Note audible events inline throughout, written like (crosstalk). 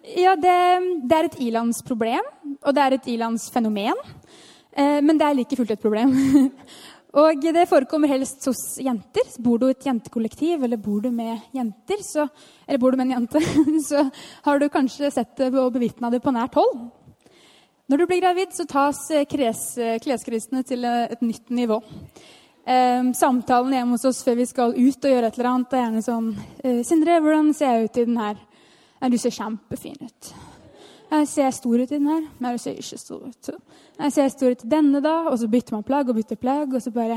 Ja, det, det er et ilandsproblem, og det er et ilandsfenomen. Eh, men det er like fullt et problem. (laughs) og det forekommer helst hos jenter. Bor du i et jentekollektiv, eller bor du med jenter, så, eller bor du med en jente, (laughs) så har du kanskje sett det og bevitna det på nært hold. Når du blir gravid, så tas kles, kleskrisene til et nytt nivå. Eh, samtalen hjemme hos oss før vi skal ut og gjøre et eller annet, er gjerne sånn eh, 'Sindre, hvordan ser jeg ut i den her?' 'Du ser kjempefin ut.' Jeg ser stor ut i den her? Nei, du ser ikke stor ut. Jeg ser stor ut i denne, da? Og så bytter man plagg og bytter plagg. Og så bare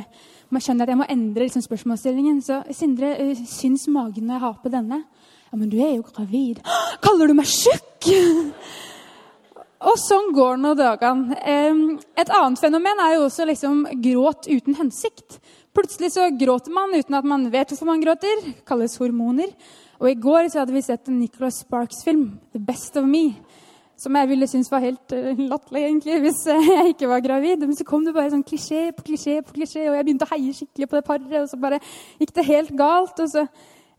man skjønner at jeg må endre liksom, spørsmålsstillingen. Så Sindre, uh, syns magen når jeg har på denne? Ja, men du er jo gravid. (gasps) Kaller du meg tjukk? (laughs) Og sånn går nå dagene. Et annet fenomen er jo også liksom gråt uten hensikt. Plutselig så gråter man uten at man vet hvorfor man gråter. Det kalles hormoner. Og i går så hadde vi sett en Nicholas Sparks-film, 'The Best of Me'. Som jeg ville synes var helt uh, latterlig egentlig, hvis jeg ikke var gravid. Men så kom det bare sånn klisjé på klisjé på klisjé, og jeg begynte å heie skikkelig på det paret. Og så bare gikk det helt galt. og så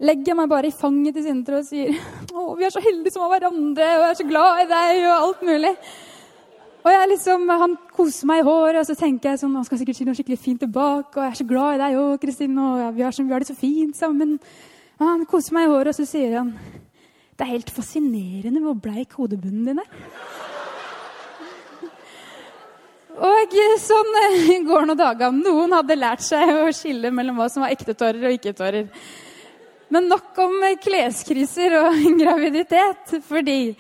legger jeg meg bare i fanget til Sindre og sier å, vi er så heldige som har hverandre, og jeg er så glad i deg, og alt mulig. Og jeg liksom, Han koser meg i håret, og så tenker jeg sånn, han skal sikkert si noe skikkelig fint tilbake. Og jeg er så glad i deg òg, Kristin, og vi, har, det så fint sammen. Og han koser meg i håret, og så sier han det er helt fascinerende hvor bleik hodebunnen din er. Og sånn går nå dagene. Noen hadde lært seg å skille mellom hva som var ekte tårer og ikke tårer. Men nok om kleskriser og (laughs) graviditet. fordi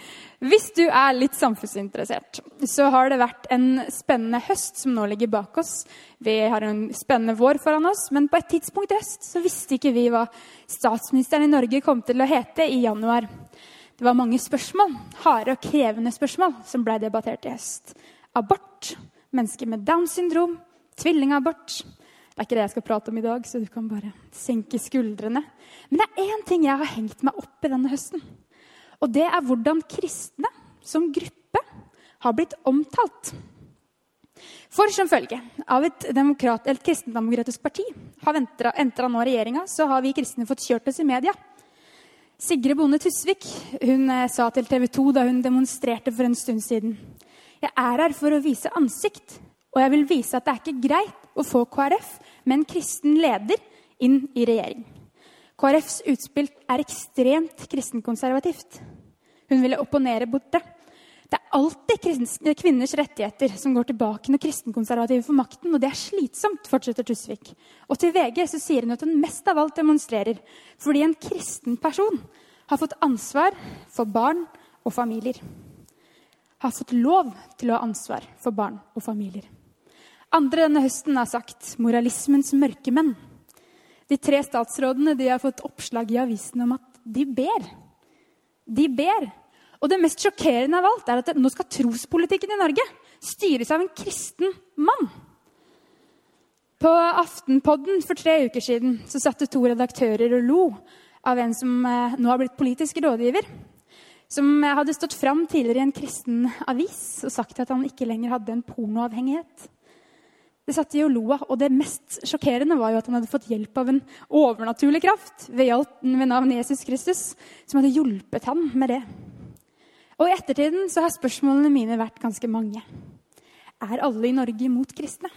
hvis du er litt samfunnsinteressert, så har det vært en spennende høst som nå ligger bak oss. Vi har en spennende vår foran oss, men på et tidspunkt i høst så visste ikke vi hva statsministeren i Norge kom til å hete i januar. Det var mange spørsmål, harde og krevende spørsmål, som ble debattert i høst. Abort, mennesker med Downs syndrom, tvillingabort. Det er ikke det jeg skal prate om i dag, så du kan bare senke skuldrene. Men det er én ting jeg har hengt meg opp i denne høsten. Og det er hvordan kristne som gruppe har blitt omtalt. For som følge av et, demokrat, et kristendemokratisk parti har entra nå regjeringa, så har vi kristne fått kjørt oss i media. Sigrid Bonde Tusvik hun eh, sa til TV 2 da hun demonstrerte for en stund siden Jeg er her for å vise ansikt, og jeg vil vise at det er ikke greit å få KrF med en kristen leder inn i regjering. KrFs utspill er ekstremt kristenkonservativt. Hun ville opponere bort det. Det er alltid kvinners rettigheter som går tilbake når kristenkonservative får makten, og det er slitsomt, fortsetter Tusvik. Og til VG så sier hun at hun mest av alt demonstrerer fordi en kristen person har fått ansvar for barn og familier. Har fått lov til å ha ansvar for barn og familier. Andre denne høsten har sagt 'moralismens mørkemenn'. De tre statsrådene de har fått oppslag i avisen om at de ber. De ber. Og det mest sjokkerende av alt er at nå skal trospolitikken i Norge styres av en kristen mann. På Aftenpodden for tre uker siden så satte to redaktører og lo av en som eh, nå har blitt politisk rådgiver. Som hadde stått fram tidligere i en kristen avis og sagt at han ikke lenger hadde en pornoavhengighet. Det satt i og lo av, og det mest sjokkerende var jo at han hadde fått hjelp av en overnaturlig kraft ved, hjelp, ved navn Jesus Kristus, som hadde hjulpet ham med det. Og I ettertiden så har spørsmålene mine vært ganske mange. Er alle i Norge imot kristne?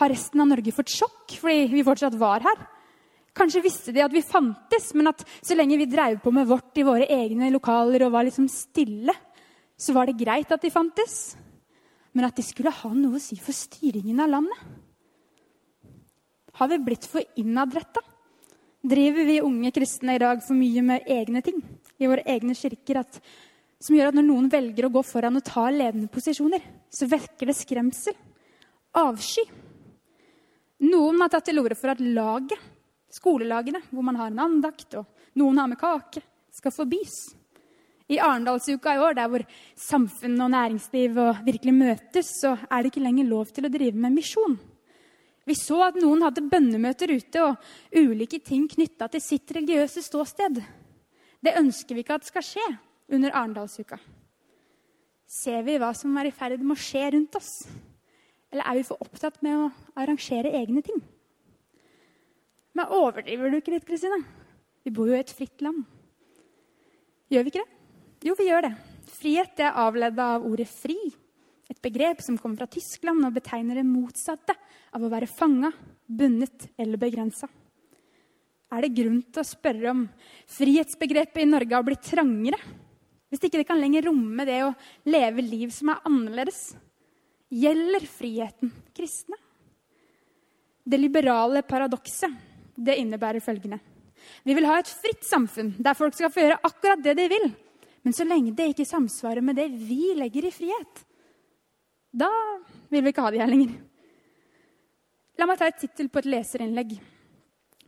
Har resten av Norge fått sjokk fordi vi fortsatt var her? Kanskje visste de at vi fantes, men at så lenge vi drev på med vårt i våre egne lokaler og var liksom stille, så var det greit at de fantes? Men at de skulle ha noe å si for styringen av landet. Har vi blitt for innadretta? Driver vi unge kristne i dag for mye med egne ting i våre egne kirker at, som gjør at når noen velger å gå foran og ta ledende posisjoner, så vekker det skremsel, avsky? Noen har tatt til orde for at laget, skolelagene, hvor man har en andakt og noen har med kake, skal forbys. I Arendalsuka i år, der hvor samfunn og næringsliv og virkelig møtes, så er det ikke lenger lov til å drive med misjon. Vi så at noen hadde bønnemøter ute og ulike ting knytta til sitt religiøse ståsted. Det ønsker vi ikke at skal skje under Arendalsuka. Ser vi hva som er i ferd med å skje rundt oss? Eller er vi for opptatt med å arrangere egne ting? Men overdriver du ikke litt, Kristine? Vi bor jo i et fritt land. Gjør vi ikke det? Jo, vi gjør det. Frihet er avledet av ordet 'fri', et begrep som kommer fra Tyskland og betegner det motsatte av å være fanga, bundet eller begrensa. Er det grunn til å spørre om frihetsbegrepet i Norge har blitt trangere? Hvis ikke det kan lenger romme det å leve liv som er annerledes? Gjelder friheten kristne? Det liberale paradokset det innebærer følgende. Vi vil ha et fritt samfunn der folk skal få gjøre akkurat det de vil, men så lenge det ikke samsvarer med det vi legger i frihet, da vil vi ikke ha de her lenger. La meg ta et tittel på et leserinnlegg.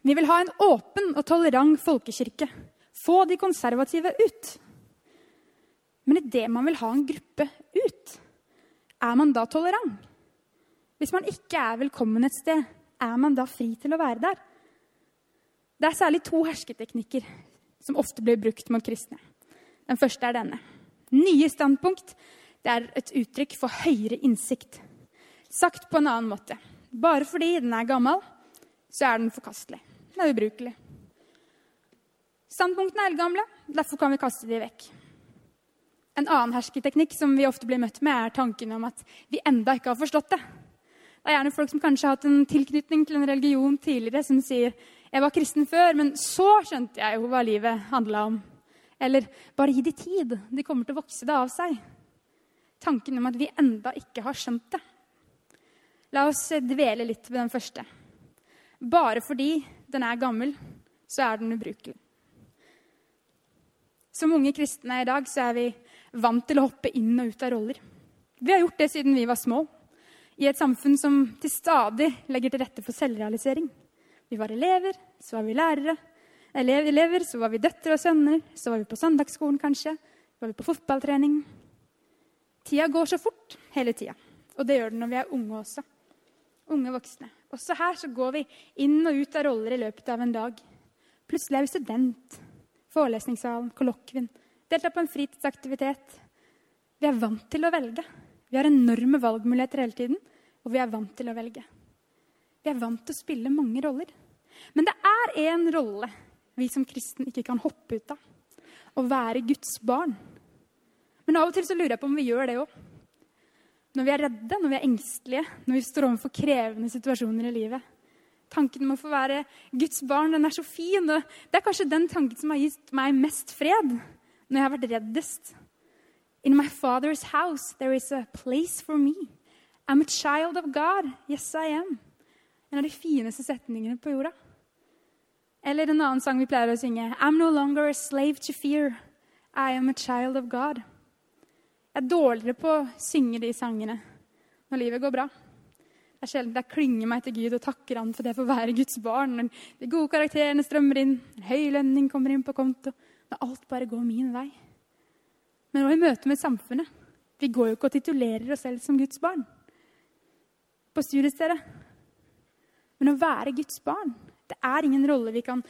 Vi vil ha en åpen og tolerant folkekirke. Få de konservative ut. Men idet man vil ha en gruppe ut, er man da tolerant? Hvis man ikke er velkommen et sted, er man da fri til å være der? Det er særlig to hersketeknikker som ofte blir brukt mot kristne. Den første er denne. Nye standpunkt det er et uttrykk for høyere innsikt. Sagt på en annen måte. Bare fordi den er gammel, så er den forkastelig. Den er ubrukelig. Standpunktene er eldgamle, derfor kan vi kaste de vekk. En annen hersketeknikk som vi ofte blir møtt med, er tanken om at vi enda ikke har forstått det. Det er gjerne folk som kanskje har hatt en tilknytning til en religion tidligere, som sier 'Jeg var kristen før, men så skjønte jeg jo hva livet handla om'. Eller bare gi de tid. De kommer til å vokse det av seg. Tanken om at vi enda ikke har skjønt det. La oss dvele litt ved den første. Bare fordi den er gammel, så er den ubrukelig. Som unge kristne i dag så er vi vant til å hoppe inn og ut av roller. Vi har gjort det siden vi var små, i et samfunn som til stadig legger til rette for selvrealisering. Vi var elever, så var vi lærere, elever, så var vi døtre og sønner, så var vi på søndagsskolen kanskje, så var vi på fotballtrening. Tida går så fort hele tida, og det gjør den når vi er unge også. Unge voksne. Også her så går vi inn og ut av roller i løpet av en dag. Plutselig er vi student. Forelesningssalen, kollokvien. Deltar på en fritidsaktivitet. Vi er vant til å velge. Vi har enorme valgmuligheter hele tiden, og vi er vant til å velge. Vi er vant til å spille mange roller. Men det er én rolle vi som kristen ikke kan hoppe ut av. Å være Guds barn. Men av og til så lurer jeg på om vi gjør det òg. Når vi er redde, når vi er engstelige, når vi står overfor krevende situasjoner i livet. Tanken om å få være Guds barn den er så fin. Det er kanskje den tanken som har gitt meg mest fred når jeg har vært reddest. In my father's house there is a place for me. I'm a child of God. Yes, I am. En av de fineste setningene på jorda. Eller en annen sang vi pleier å synge. I'm no longer a slave to fear. I am a child of God. Jeg er dårligere på å synge de sangene når livet går bra. Det er sjelden jeg klynger meg til Gud og takker Han for det for å være Guds barn. Når de gode karakterene strømmer inn, når høy lønning kommer inn på konto, når alt bare går min vei. Men nå i møte med samfunnet Vi går jo ikke og titulerer oss selv som Guds barn på studiestedet. Men å være Guds barn det er ingen rolle vi kan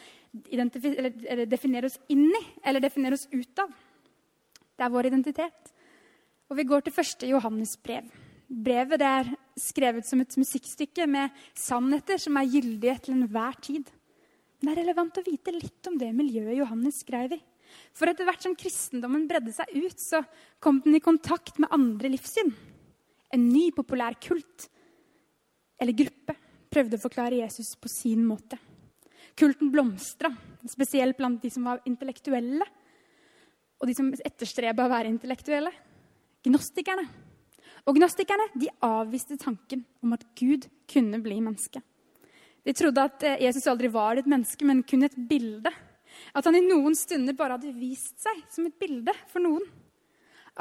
definere oss inn i eller definere oss ut av. Det er vår identitet. Og vi går til første Johannes brev. Brevet er skrevet som et musikkstykke med sannheter som er gyldige til enhver tid. Men det er relevant å vite litt om det miljøet Johannes skrev i. For etter hvert som kristendommen bredde seg ut, så kom den i kontakt med andre livssyn. En ny populær kult eller gruppe prøvde å forklare Jesus på sin måte. Kulten blomstra, spesielt blant de som var intellektuelle, og de som etterstreba å være intellektuelle. Gnostikerne. Og gnostikerne de avviste tanken om at Gud kunne bli menneske. De trodde at eh, Jesus aldri var et menneske, men kun et bilde. At han i noen stunder bare hadde vist seg som et bilde for noen.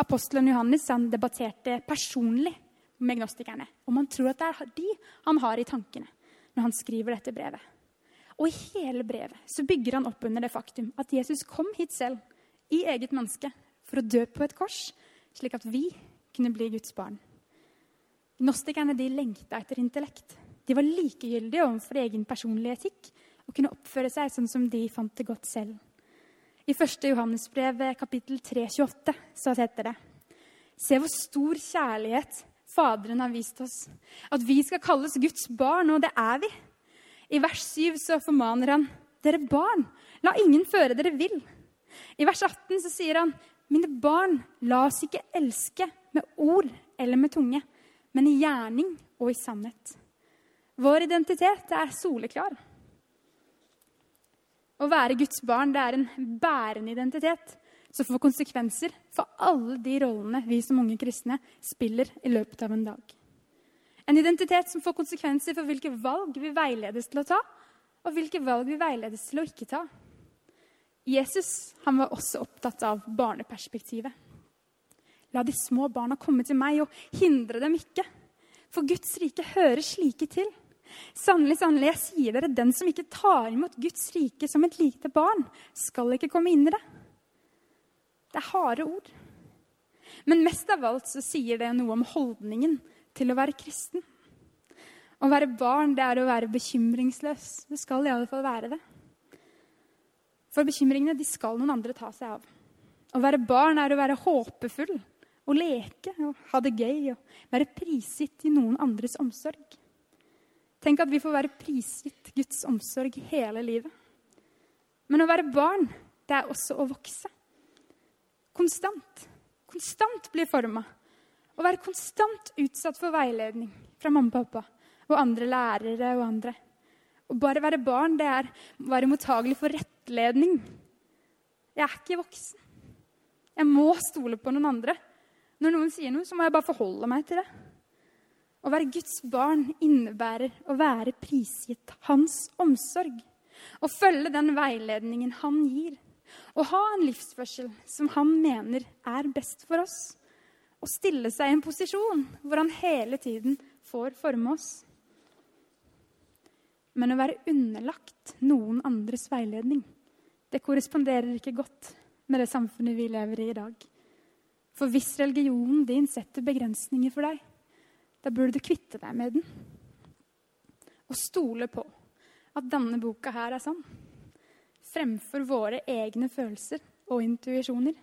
Apostelen Johannes han debatterte personlig med gnostikerne. Om han tror at det er de han har i tankene når han skriver dette brevet. Og i hele brevet så bygger han opp under det faktum at Jesus kom hit selv i eget menneske for å dø på et kors, slik at vi kunne bli Guds barn. Gnostikerne de lengta etter intellekt. De var likegyldige overfor egen personlig etikk og kunne oppføre seg sånn som de fant det godt selv. I 1. Johannesbrev kapittel 3,28 så heter det Se hvor stor kjærlighet Faderen har vist oss. At vi skal kalles Guds barn, og det er vi. I vers 7 så formaner han dere barn, la ingen føre dere vill. I vers 18 så sier han mine barn, la oss ikke elske med ord eller med tunge, men i gjerning og i sannhet. Vår identitet er soleklar. Å være Guds barn det er en bærende identitet som får konsekvenser for alle de rollene vi som unge kristne spiller i løpet av en dag. En identitet som får konsekvenser for hvilke valg vi veiledes til å ta, og hvilke valg vi veiledes til å ikke ta. Jesus han var også opptatt av barneperspektivet. La de små barna komme til meg, og hindre dem ikke. For Guds rike hører slike til. Sannelig, sannelig, jeg sier dere, den som ikke tar imot Guds rike som et lite barn, skal ikke komme inn i det. Det er harde ord. Men mest av alt så sier det noe om holdningen til å være kristen. Å være barn det er å være bekymringsløs. Det skal i alle fall være det. For bekymringene de skal noen andre ta seg av. Å være barn er å være håpefull og leke og ha det gøy og være prisgitt i noen andres omsorg. Tenk at vi får være prisgitt Guds omsorg hele livet. Men å være barn, det er også å vokse. Konstant. Konstant bli forma. Å være konstant utsatt for veiledning fra mamma og pappa og andre lærere og andre. Å bare være barn, det er å være mottagelig for rettledning. Jeg er ikke voksen. Jeg må stole på noen andre. Når noen sier noe, så må jeg bare forholde meg til det. Å være Guds barn innebærer å være prisgitt hans omsorg. Å følge den veiledningen han gir. Å ha en livsførsel som han mener er best for oss. Å stille seg i en posisjon hvor han hele tiden får forme oss. Men å være underlagt noen andres veiledning, det korresponderer ikke godt med det samfunnet vi lever i i dag. For hvis religionen din setter begrensninger for deg, da burde du kvitte deg med den. Og stole på at denne boka her er sann. Fremfor våre egne følelser og intuisjoner.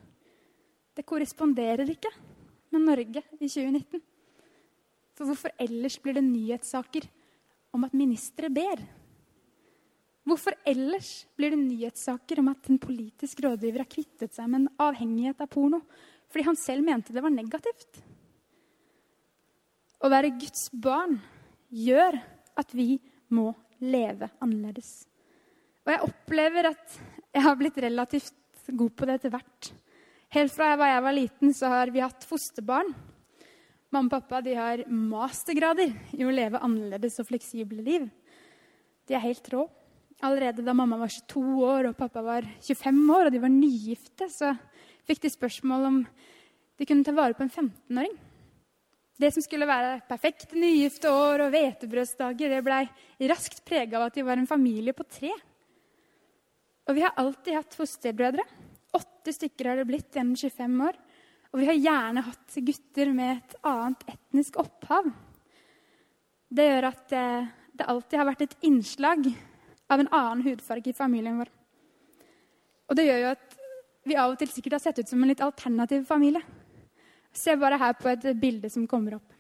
Det korresponderer ikke med Norge i 2019. For hvorfor ellers blir det nyhetssaker om at ministre ber? Hvorfor ellers blir det nyhetssaker om at en politisk rådgiver har kvittet seg med en avhengighet av porno fordi han selv mente det var negativt? Å være Guds barn gjør at vi må leve annerledes. Og jeg opplever at jeg har blitt relativt god på det etter hvert. Helt fra jeg var, liten, så har vi hatt fosterbarn. Mamma og pappa de har mastergrader i å leve annerledes og fleksible liv. De er helt rå. Allerede da mamma var 22 år og pappa var 25 år, og de var nygifte, så fikk de spørsmål om de kunne ta vare på en 15-åring. Det som skulle være perfekte nygifte år og hvetebrødsdager, det blei raskt prega av at de var en familie på tre. Og vi har alltid hatt fosterbrødre. Åtte stykker har det blitt gjennom 25 år. Og vi har gjerne hatt gutter med et annet etnisk opphav. Det gjør at eh, det alltid har vært et innslag av en annen hudfarge i familien vår. Og det gjør jo at vi av og til sikkert har sett ut som en litt alternativ familie. Se bare her på et bilde som kommer opp.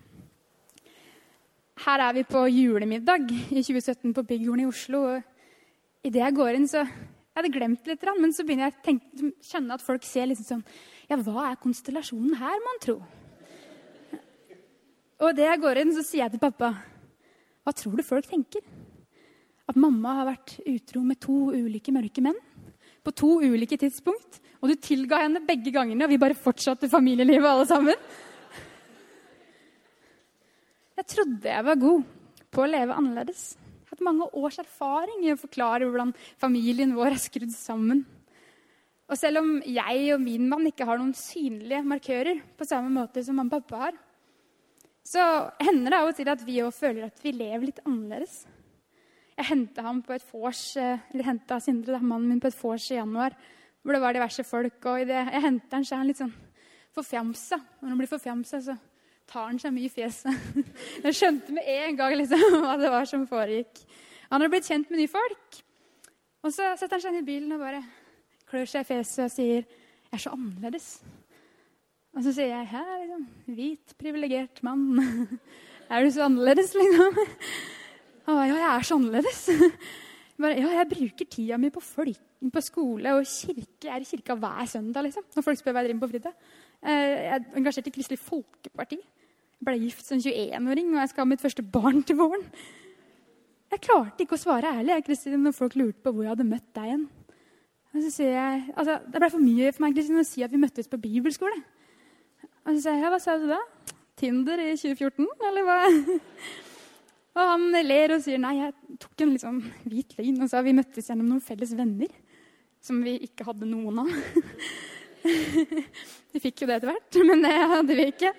Her er vi på julemiddag i 2017 på Bygghorn i Oslo. og Idet jeg går inn, så Jeg hadde glemt litt, men så begynner jeg å skjønne at folk ser liksom sånn Ja, hva er konstellasjonen her, mon tro? Og idet jeg går inn, så sier jeg til pappa Hva tror du folk tenker? At mamma har vært utro med to ulike mørke menn på to ulike tidspunkt. Og du tilga henne begge gangene, og vi bare fortsatte familielivet alle sammen. Jeg trodde jeg var god på å leve annerledes. Mange års erfaring i å forklare hvordan familien vår er skrudd sammen. Og selv om jeg og min mann ikke har noen synlige markører på samme måte som mamma og pappa har, så hender det av og til at vi òg føler at vi lever litt annerledes. Jeg henta hentet Sindre, mannen min, på et vors i januar. hvor det var diverse folk. Og det jeg henter han, så er han litt sånn forfjamsa. Når han blir forfjamsa, så tar han seg mye i fjeset. (laughs) Jeg skjønte med en gang liksom, (laughs) hva det var som foregikk. Han hadde blitt kjent med nye folk. Og så setter han seg inn i bilen og bare klør seg i fjeset og sier 'Jeg er så annerledes'. Og så sier jeg 'Hæ, liksom, hvit, privilegert mann. (laughs) er du så annerledes', liksom? bare, ja, jeg er så annerledes. Bare, ja, jeg bruker tida mi på, folk, på skole og kirke. Jeg er i kirka hver søndag liksom, når folk spør hva jeg driver med på fritida. Eh, jeg er engasjert i Kristelig Folkeparti. Jeg ble gift som 21-åring, og jeg skal ha mitt første barn til våren. Jeg klarte ikke å svare ærlig jeg, Kristin, når folk lurte på hvor jeg hadde møtt deg igjen. Og så sier jeg, altså, Det ble for mye for meg Kristine, å si at vi møttes på bibelskole. Og så sier jeg, ja, hva sa du da? Tinder i 2014, eller hva? (laughs) Og han ler og sier nei, jeg tok en litt sånn hvit løgn og sa vi møttes gjennom noen felles venner som vi ikke hadde noen av. (laughs) (laughs) vi fikk jo det etter hvert, (laughs) men det hadde vi ikke.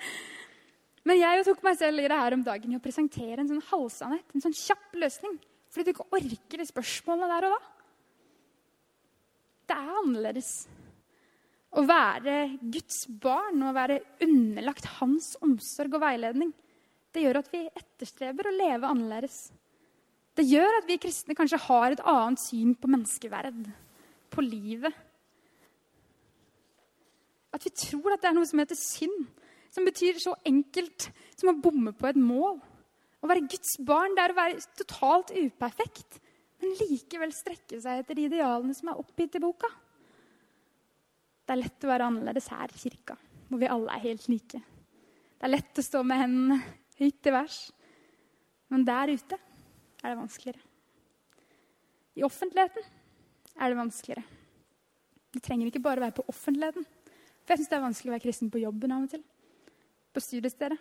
Men jeg tok meg selv i det her om dagen i å presentere en sånn halsanett, en sånn kjapp løsning. Fordi du ikke orker de spørsmålene der og da. Det er annerledes. Å være Guds barn og være underlagt hans omsorg og veiledning det gjør at vi etterstreber å leve annerledes. Det gjør at vi kristne kanskje har et annet syn på menneskeverd, på livet. At vi tror at det er noe som heter synd, som betyr så enkelt som å bomme på et mål. Å være Guds barn det er å være totalt uperfekt, men likevel strekke seg etter de idealene som er oppgitt i boka. Det er lett å være annerledes her i kirka, hvor vi alle er helt like. Det er lett å stå med hendene høyt til værs. Men der ute er det vanskeligere. I offentligheten er det vanskeligere. Det trenger ikke bare være på offentligheten. For jeg syns det er vanskelig å være kristen på jobben av og til. På studiestedet.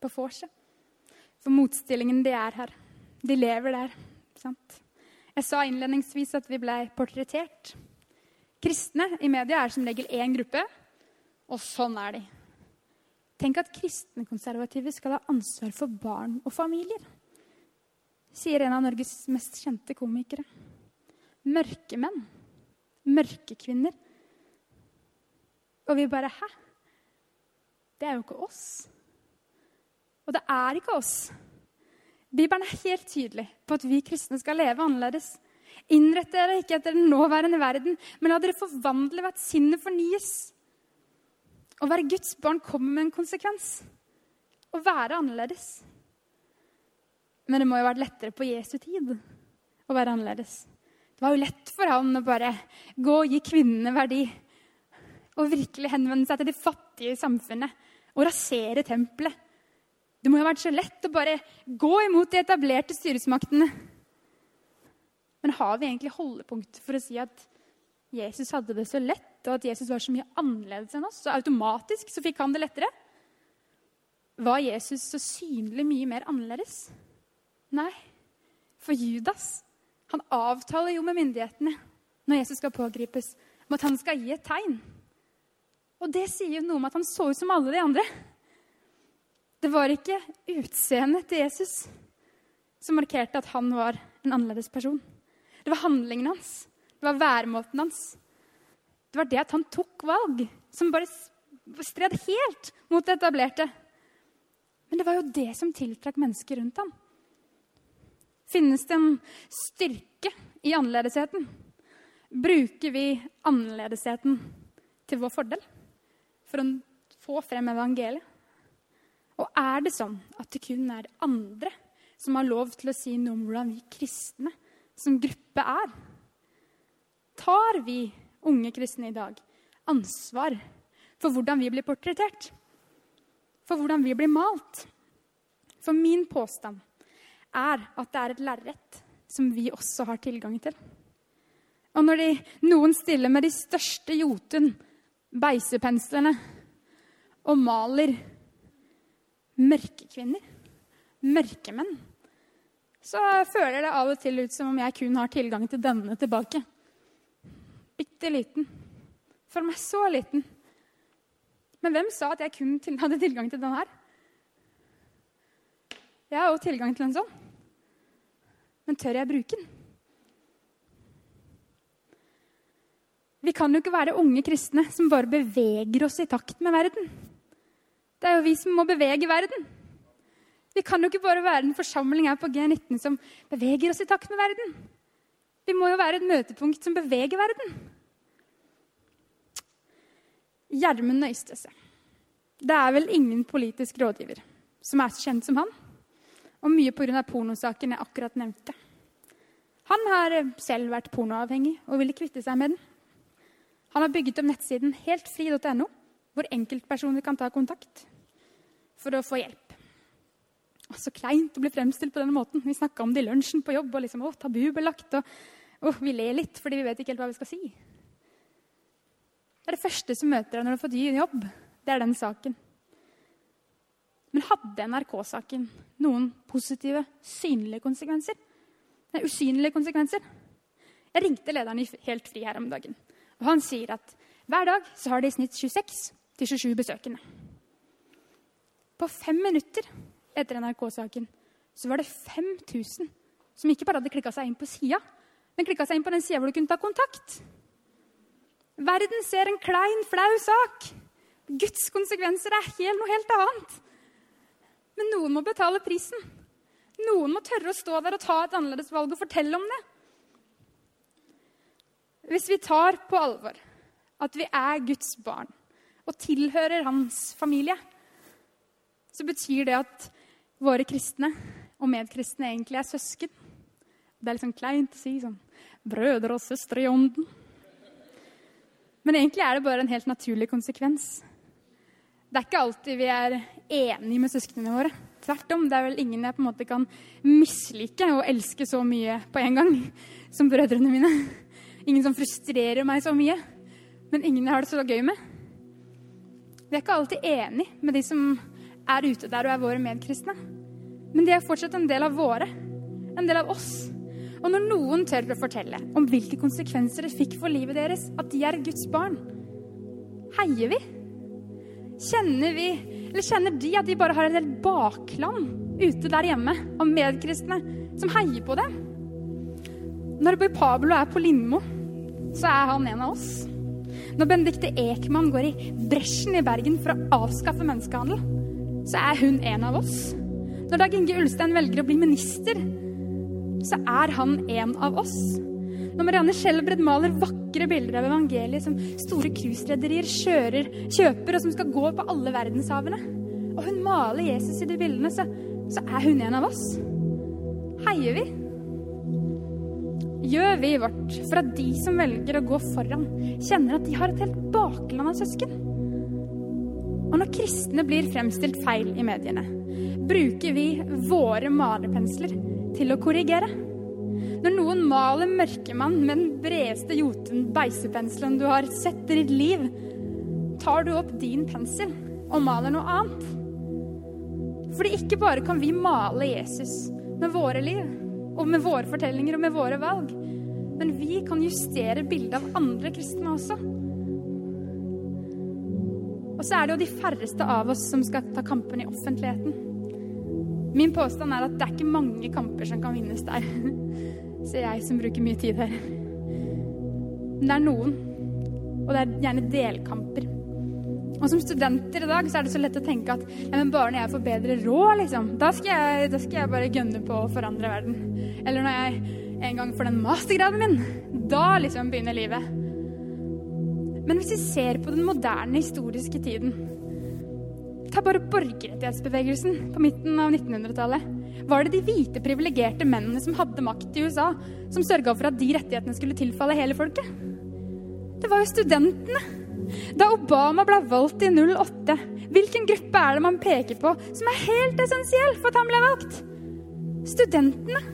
På vorset. For motstillingen, de er her. De lever der. Sant? Jeg sa innledningsvis at vi ble portrettert. Kristne i media er som regel én gruppe, og sånn er de. Tenk at kristne konservative skal ha ansvar for barn og familier, sier en av Norges mest kjente komikere. Mørkemenn. Mørkekvinner. Og vi bare Hæ? Det er jo ikke oss. Og det er ikke oss. Bibelen er helt tydelig på at vi kristne skal leve annerledes. Innrett dere ikke etter den nåværende verden, men la dere forvandle ved at sinnet fornyes å være Guds barn kommer med en konsekvens. Å være annerledes. Men det må jo ha vært lettere på Jesu tid å være annerledes. Det var jo lett for ham å bare gå og gi kvinnene verdi. Og virkelig henvende seg til de fattige samfunnet og rasere tempelet. Det må jo ha vært så lett å bare gå imot de etablerte styresmaktene. Men har vi egentlig holdepunkt for å si at Jesus hadde det så lett, og at Jesus var så mye annerledes enn oss. Så automatisk så fikk han det lettere. Var Jesus så synlig mye mer annerledes? Nei. For Judas han avtaler jo med myndighetene når Jesus skal pågripes, om at han skal gi et tegn. Og det sier jo noe om at han så ut som alle de andre. Det var ikke utseendet til Jesus som markerte at han var en annerledes person. Det var handlingen hans. Det var væremåten hans. Det var det at han tok valg som bare stred helt mot det etablerte. Men det var jo det som tiltrakk mennesker rundt ham. Finnes det en styrke i annerledesheten? Bruker vi annerledesheten til vår fordel for å få frem evangeliet? Og er det sånn at det kun er andre som har lov til å si noe om hvordan vi kristne som gruppe er? tar vi unge kristne i dag ansvar for hvordan vi blir portrettert. For hvordan vi blir malt. For min påstand er at det er et lerret som vi også har tilgang til. Og når de, noen stiller med de største Jotun, beisepenslene, og maler mørke kvinner, mørke mørkemenn, så føler det av og til ut som om jeg kun har tilgang til denne tilbake bitte liten. Føler meg så liten. Men hvem sa at jeg kun hadde tilgang til den her? Jeg har jo tilgang til en sånn. Men tør jeg bruke den? Vi kan jo ikke være unge kristne som bare beveger oss i takt med verden. Det er jo vi som må bevege verden. Vi kan jo ikke bare være en forsamling her på G19 som beveger oss i takt med verden. Vi må jo være et møtepunkt som beveger verden. Gjermund Nøystese. Det er vel ingen politisk rådgiver som er så kjent som han. Og mye pga. pornosaken jeg akkurat nevnte. Han har selv vært pornoavhengig og ville kvitte seg med den. Han har bygget opp nettsiden heltfri.no, hvor enkeltpersoner kan ta kontakt for å få hjelp. Og så kleint å bli fremstilt på denne måten. Vi snakka om det i lunsjen på jobb. og liksom, å, tabubelagt, og, å, Vi ler litt fordi vi vet ikke helt hva vi skal si. Det er det første som møter deg når du har fått ny jobb. Det er den saken. Men hadde NRK-saken noen positive, synlige konsekvenser? Nei, usynlige konsekvenser? Jeg ringte lederen i Helt Fri her om dagen. Og han sier at hver dag så har de i snitt 26 27 besøkende. På fem minutter etter NRK-saken så var det 5000 som ikke bare hadde klikka seg inn på sida, men klikka seg inn på den sida hvor du kunne ta kontakt. Verden ser en klein, flau sak. Guds konsekvenser er helt, noe helt annet. Men noen må betale prisen. Noen må tørre å stå der og ta et annerledes valg og fortelle om det. Hvis vi tar på alvor at vi er Guds barn og tilhører hans familie, så betyr det at våre kristne og medkristne egentlig er søsken. Det er litt sånn kleint å si sånn brødre og søstre i ånden. Men egentlig er det bare en helt naturlig konsekvens. Det er ikke alltid vi er enige med søsknene våre. Tvert om. Det er vel ingen jeg på en måte kan mislike og elske så mye på en gang som brødrene mine. Ingen som frustrerer meg så mye. Men ingen jeg har det så gøy med. Vi er ikke alltid enig med de som er ute der og er våre medkristne. Men de er fortsatt en del av våre, en del av oss. Og når noen tør å fortelle om hvilke konsekvenser det fikk for livet deres at de er Guds barn, heier vi? Kjenner vi, eller kjenner de at de bare har et helt bakland ute der hjemme av medkristne som heier på dem? Når Pablo er på Lindmo, så er han en av oss. Når Benedicte Ekman går i bresjen i Bergen for å avskaffe menneskehandel, så er hun en av oss. Når Dag Inge Ulstein velger å bli minister, så er han en av oss. Når Marianne Skjelbred maler vakre bilder av evangeliet som store cruiserederier kjøper, og som skal gå på alle verdenshavene, og hun maler Jesus i de bildene, så, så er hun en av oss. Heier vi? Gjør vi vårt for at de som velger å gå foran, kjenner at de har et helt bakland av søsken? Og når kristne blir fremstilt feil i mediene, bruker vi våre malerpensler til å korrigere. Når noen maler mørkemann med den bredeste Jotun beisepenselen du har sett i ditt liv, tar du opp din pensel og maler noe annet. Fordi ikke bare kan vi male Jesus med våre liv og med våre fortellinger og med våre valg, men vi kan justere bildet av andre kristne også. Og så er det jo de færreste av oss som skal ta kampen i offentligheten. Min påstand er at det er ikke mange kamper som kan vinnes der. (laughs) Sier jeg som bruker mye tid her. Men det er noen. Og det er gjerne delkamper. Og som studenter i dag så er det så lett å tenke at ja, men bare når jeg får bedre råd, liksom, da skal, jeg, da skal jeg bare gønne på å forandre verden. Eller når jeg en gang får den mastergraden min, da liksom begynner livet. Men hvis vi ser på den moderne historiske tiden Ta bare borgerrettighetsbevegelsen på midten av 1900-tallet. Var det de hvite, privilegerte mennene som hadde makt i USA, som sørga for at de rettighetene skulle tilfalle hele folket? Det var jo studentene. Da Obama ble valgt i 08, hvilken gruppe er det man peker på som er helt essensiell for at han ble valgt? Studentene.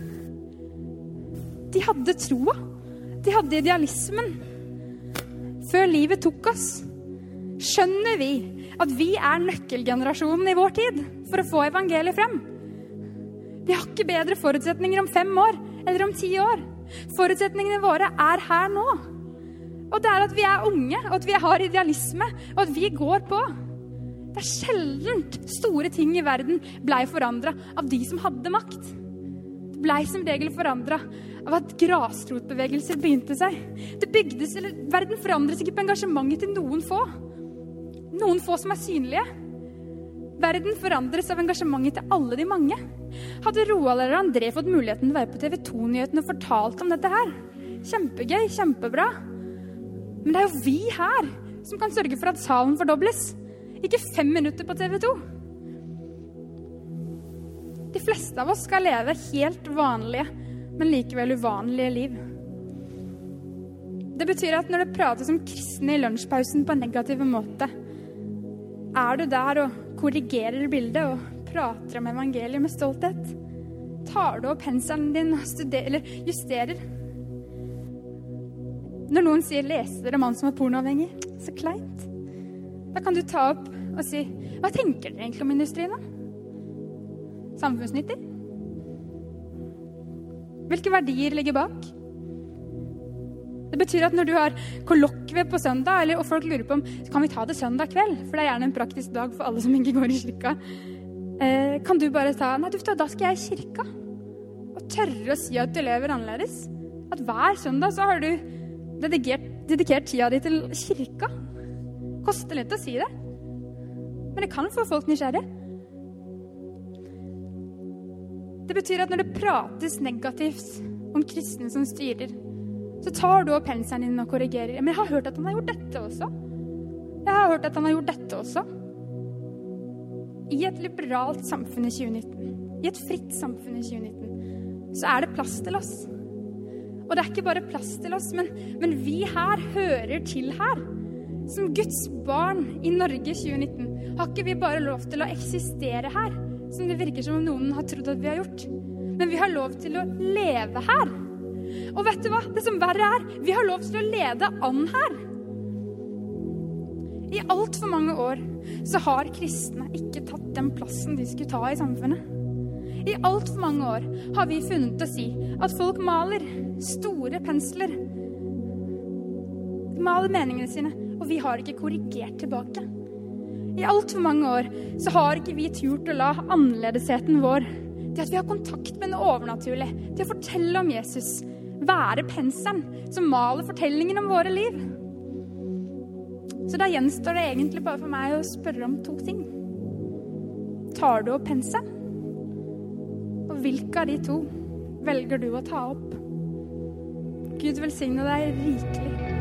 De hadde troa. De hadde idealismen før livet tok oss, skjønner vi at vi er nøkkelgenerasjonen i vår tid for å få evangeliet frem. Vi har ikke bedre forutsetninger om fem år eller om ti år. Forutsetningene våre er her nå. Og det er at vi er unge, og at vi har idealisme, og at vi går på. Det er sjeldent store ting i verden blei forandra av de som hadde makt. Blei som regel forandra av at grasrotbevegelser begynte seg. Det bygdes, eller Verden forandres ikke på engasjementet til noen få. Noen få som er synlige. Verden forandres av engasjementet til alle de mange. Hadde Roald eller André fått muligheten til å være på TV 2-nyhetene og fortalt om dette her? Kjempegøy, kjempebra. Men det er jo vi her som kan sørge for at salen fordobles. Ikke fem minutter på TV 2. De fleste av oss skal leve helt vanlige, men likevel uvanlige liv. Det betyr at når det prates om kristne i lunsjpausen på en negativ måte, er du der og korrigerer bildet og prater om evangeliet med stolthet? Tar du opp penselen din og studerer, eller justerer? Når noen sier 'leser dere mann som er pornoavhengig', så kleint. Da kan du ta opp og si 'Hva tenker dere egentlig om industrien', da? Samfunnsnyttig? Hvilke verdier ligger bak? Det betyr at når du har kollokvie på søndag, eller, og folk lurer på om kan vi ta det søndag kveld, for det er gjerne en praktisk dag for alle som ikke går i kirka, eh, kan du bare ta Nei, du, da skal jeg i kirka. Og tørre å si at du lever annerledes. At hver søndag så har du dedikert, dedikert tida di til kirka. Koster litt å si det, men det kan få folk nysgjerrige. Det betyr at når det prates negativt om kristne som styrer, så tar du opp penselen din og korrigerer. Men jeg har hørt at han har gjort dette også. Jeg har hørt at han har gjort dette også. I et liberalt samfunn i 2019, i et fritt samfunn i 2019, så er det plass til oss. Og det er ikke bare plass til oss, men, men vi her hører til her. Som Guds barn i Norge 2019 har ikke vi bare lov til å eksistere her som det virker som om noen har trodd at vi har gjort. Men vi har lov til å leve her. Og vet du hva? Det som verre er, vi har lov til å lede an her. I altfor mange år så har kristne ikke tatt den plassen de skulle ta i samfunnet. I altfor mange år har vi funnet oss i at folk maler store pensler. De maler meningene sine, og vi har ikke korrigert tilbake. I altfor mange år så har ikke vi turt å la annerledesheten vår, det at vi har kontakt med noe overnaturlig, til å fortelle om Jesus, være penselen som maler fortellingen om våre liv. Så da gjenstår det egentlig bare for meg å spørre om to ting. Tar du opp penselen? Og hvilke av de to velger du å ta opp? Gud velsigne deg rikelig.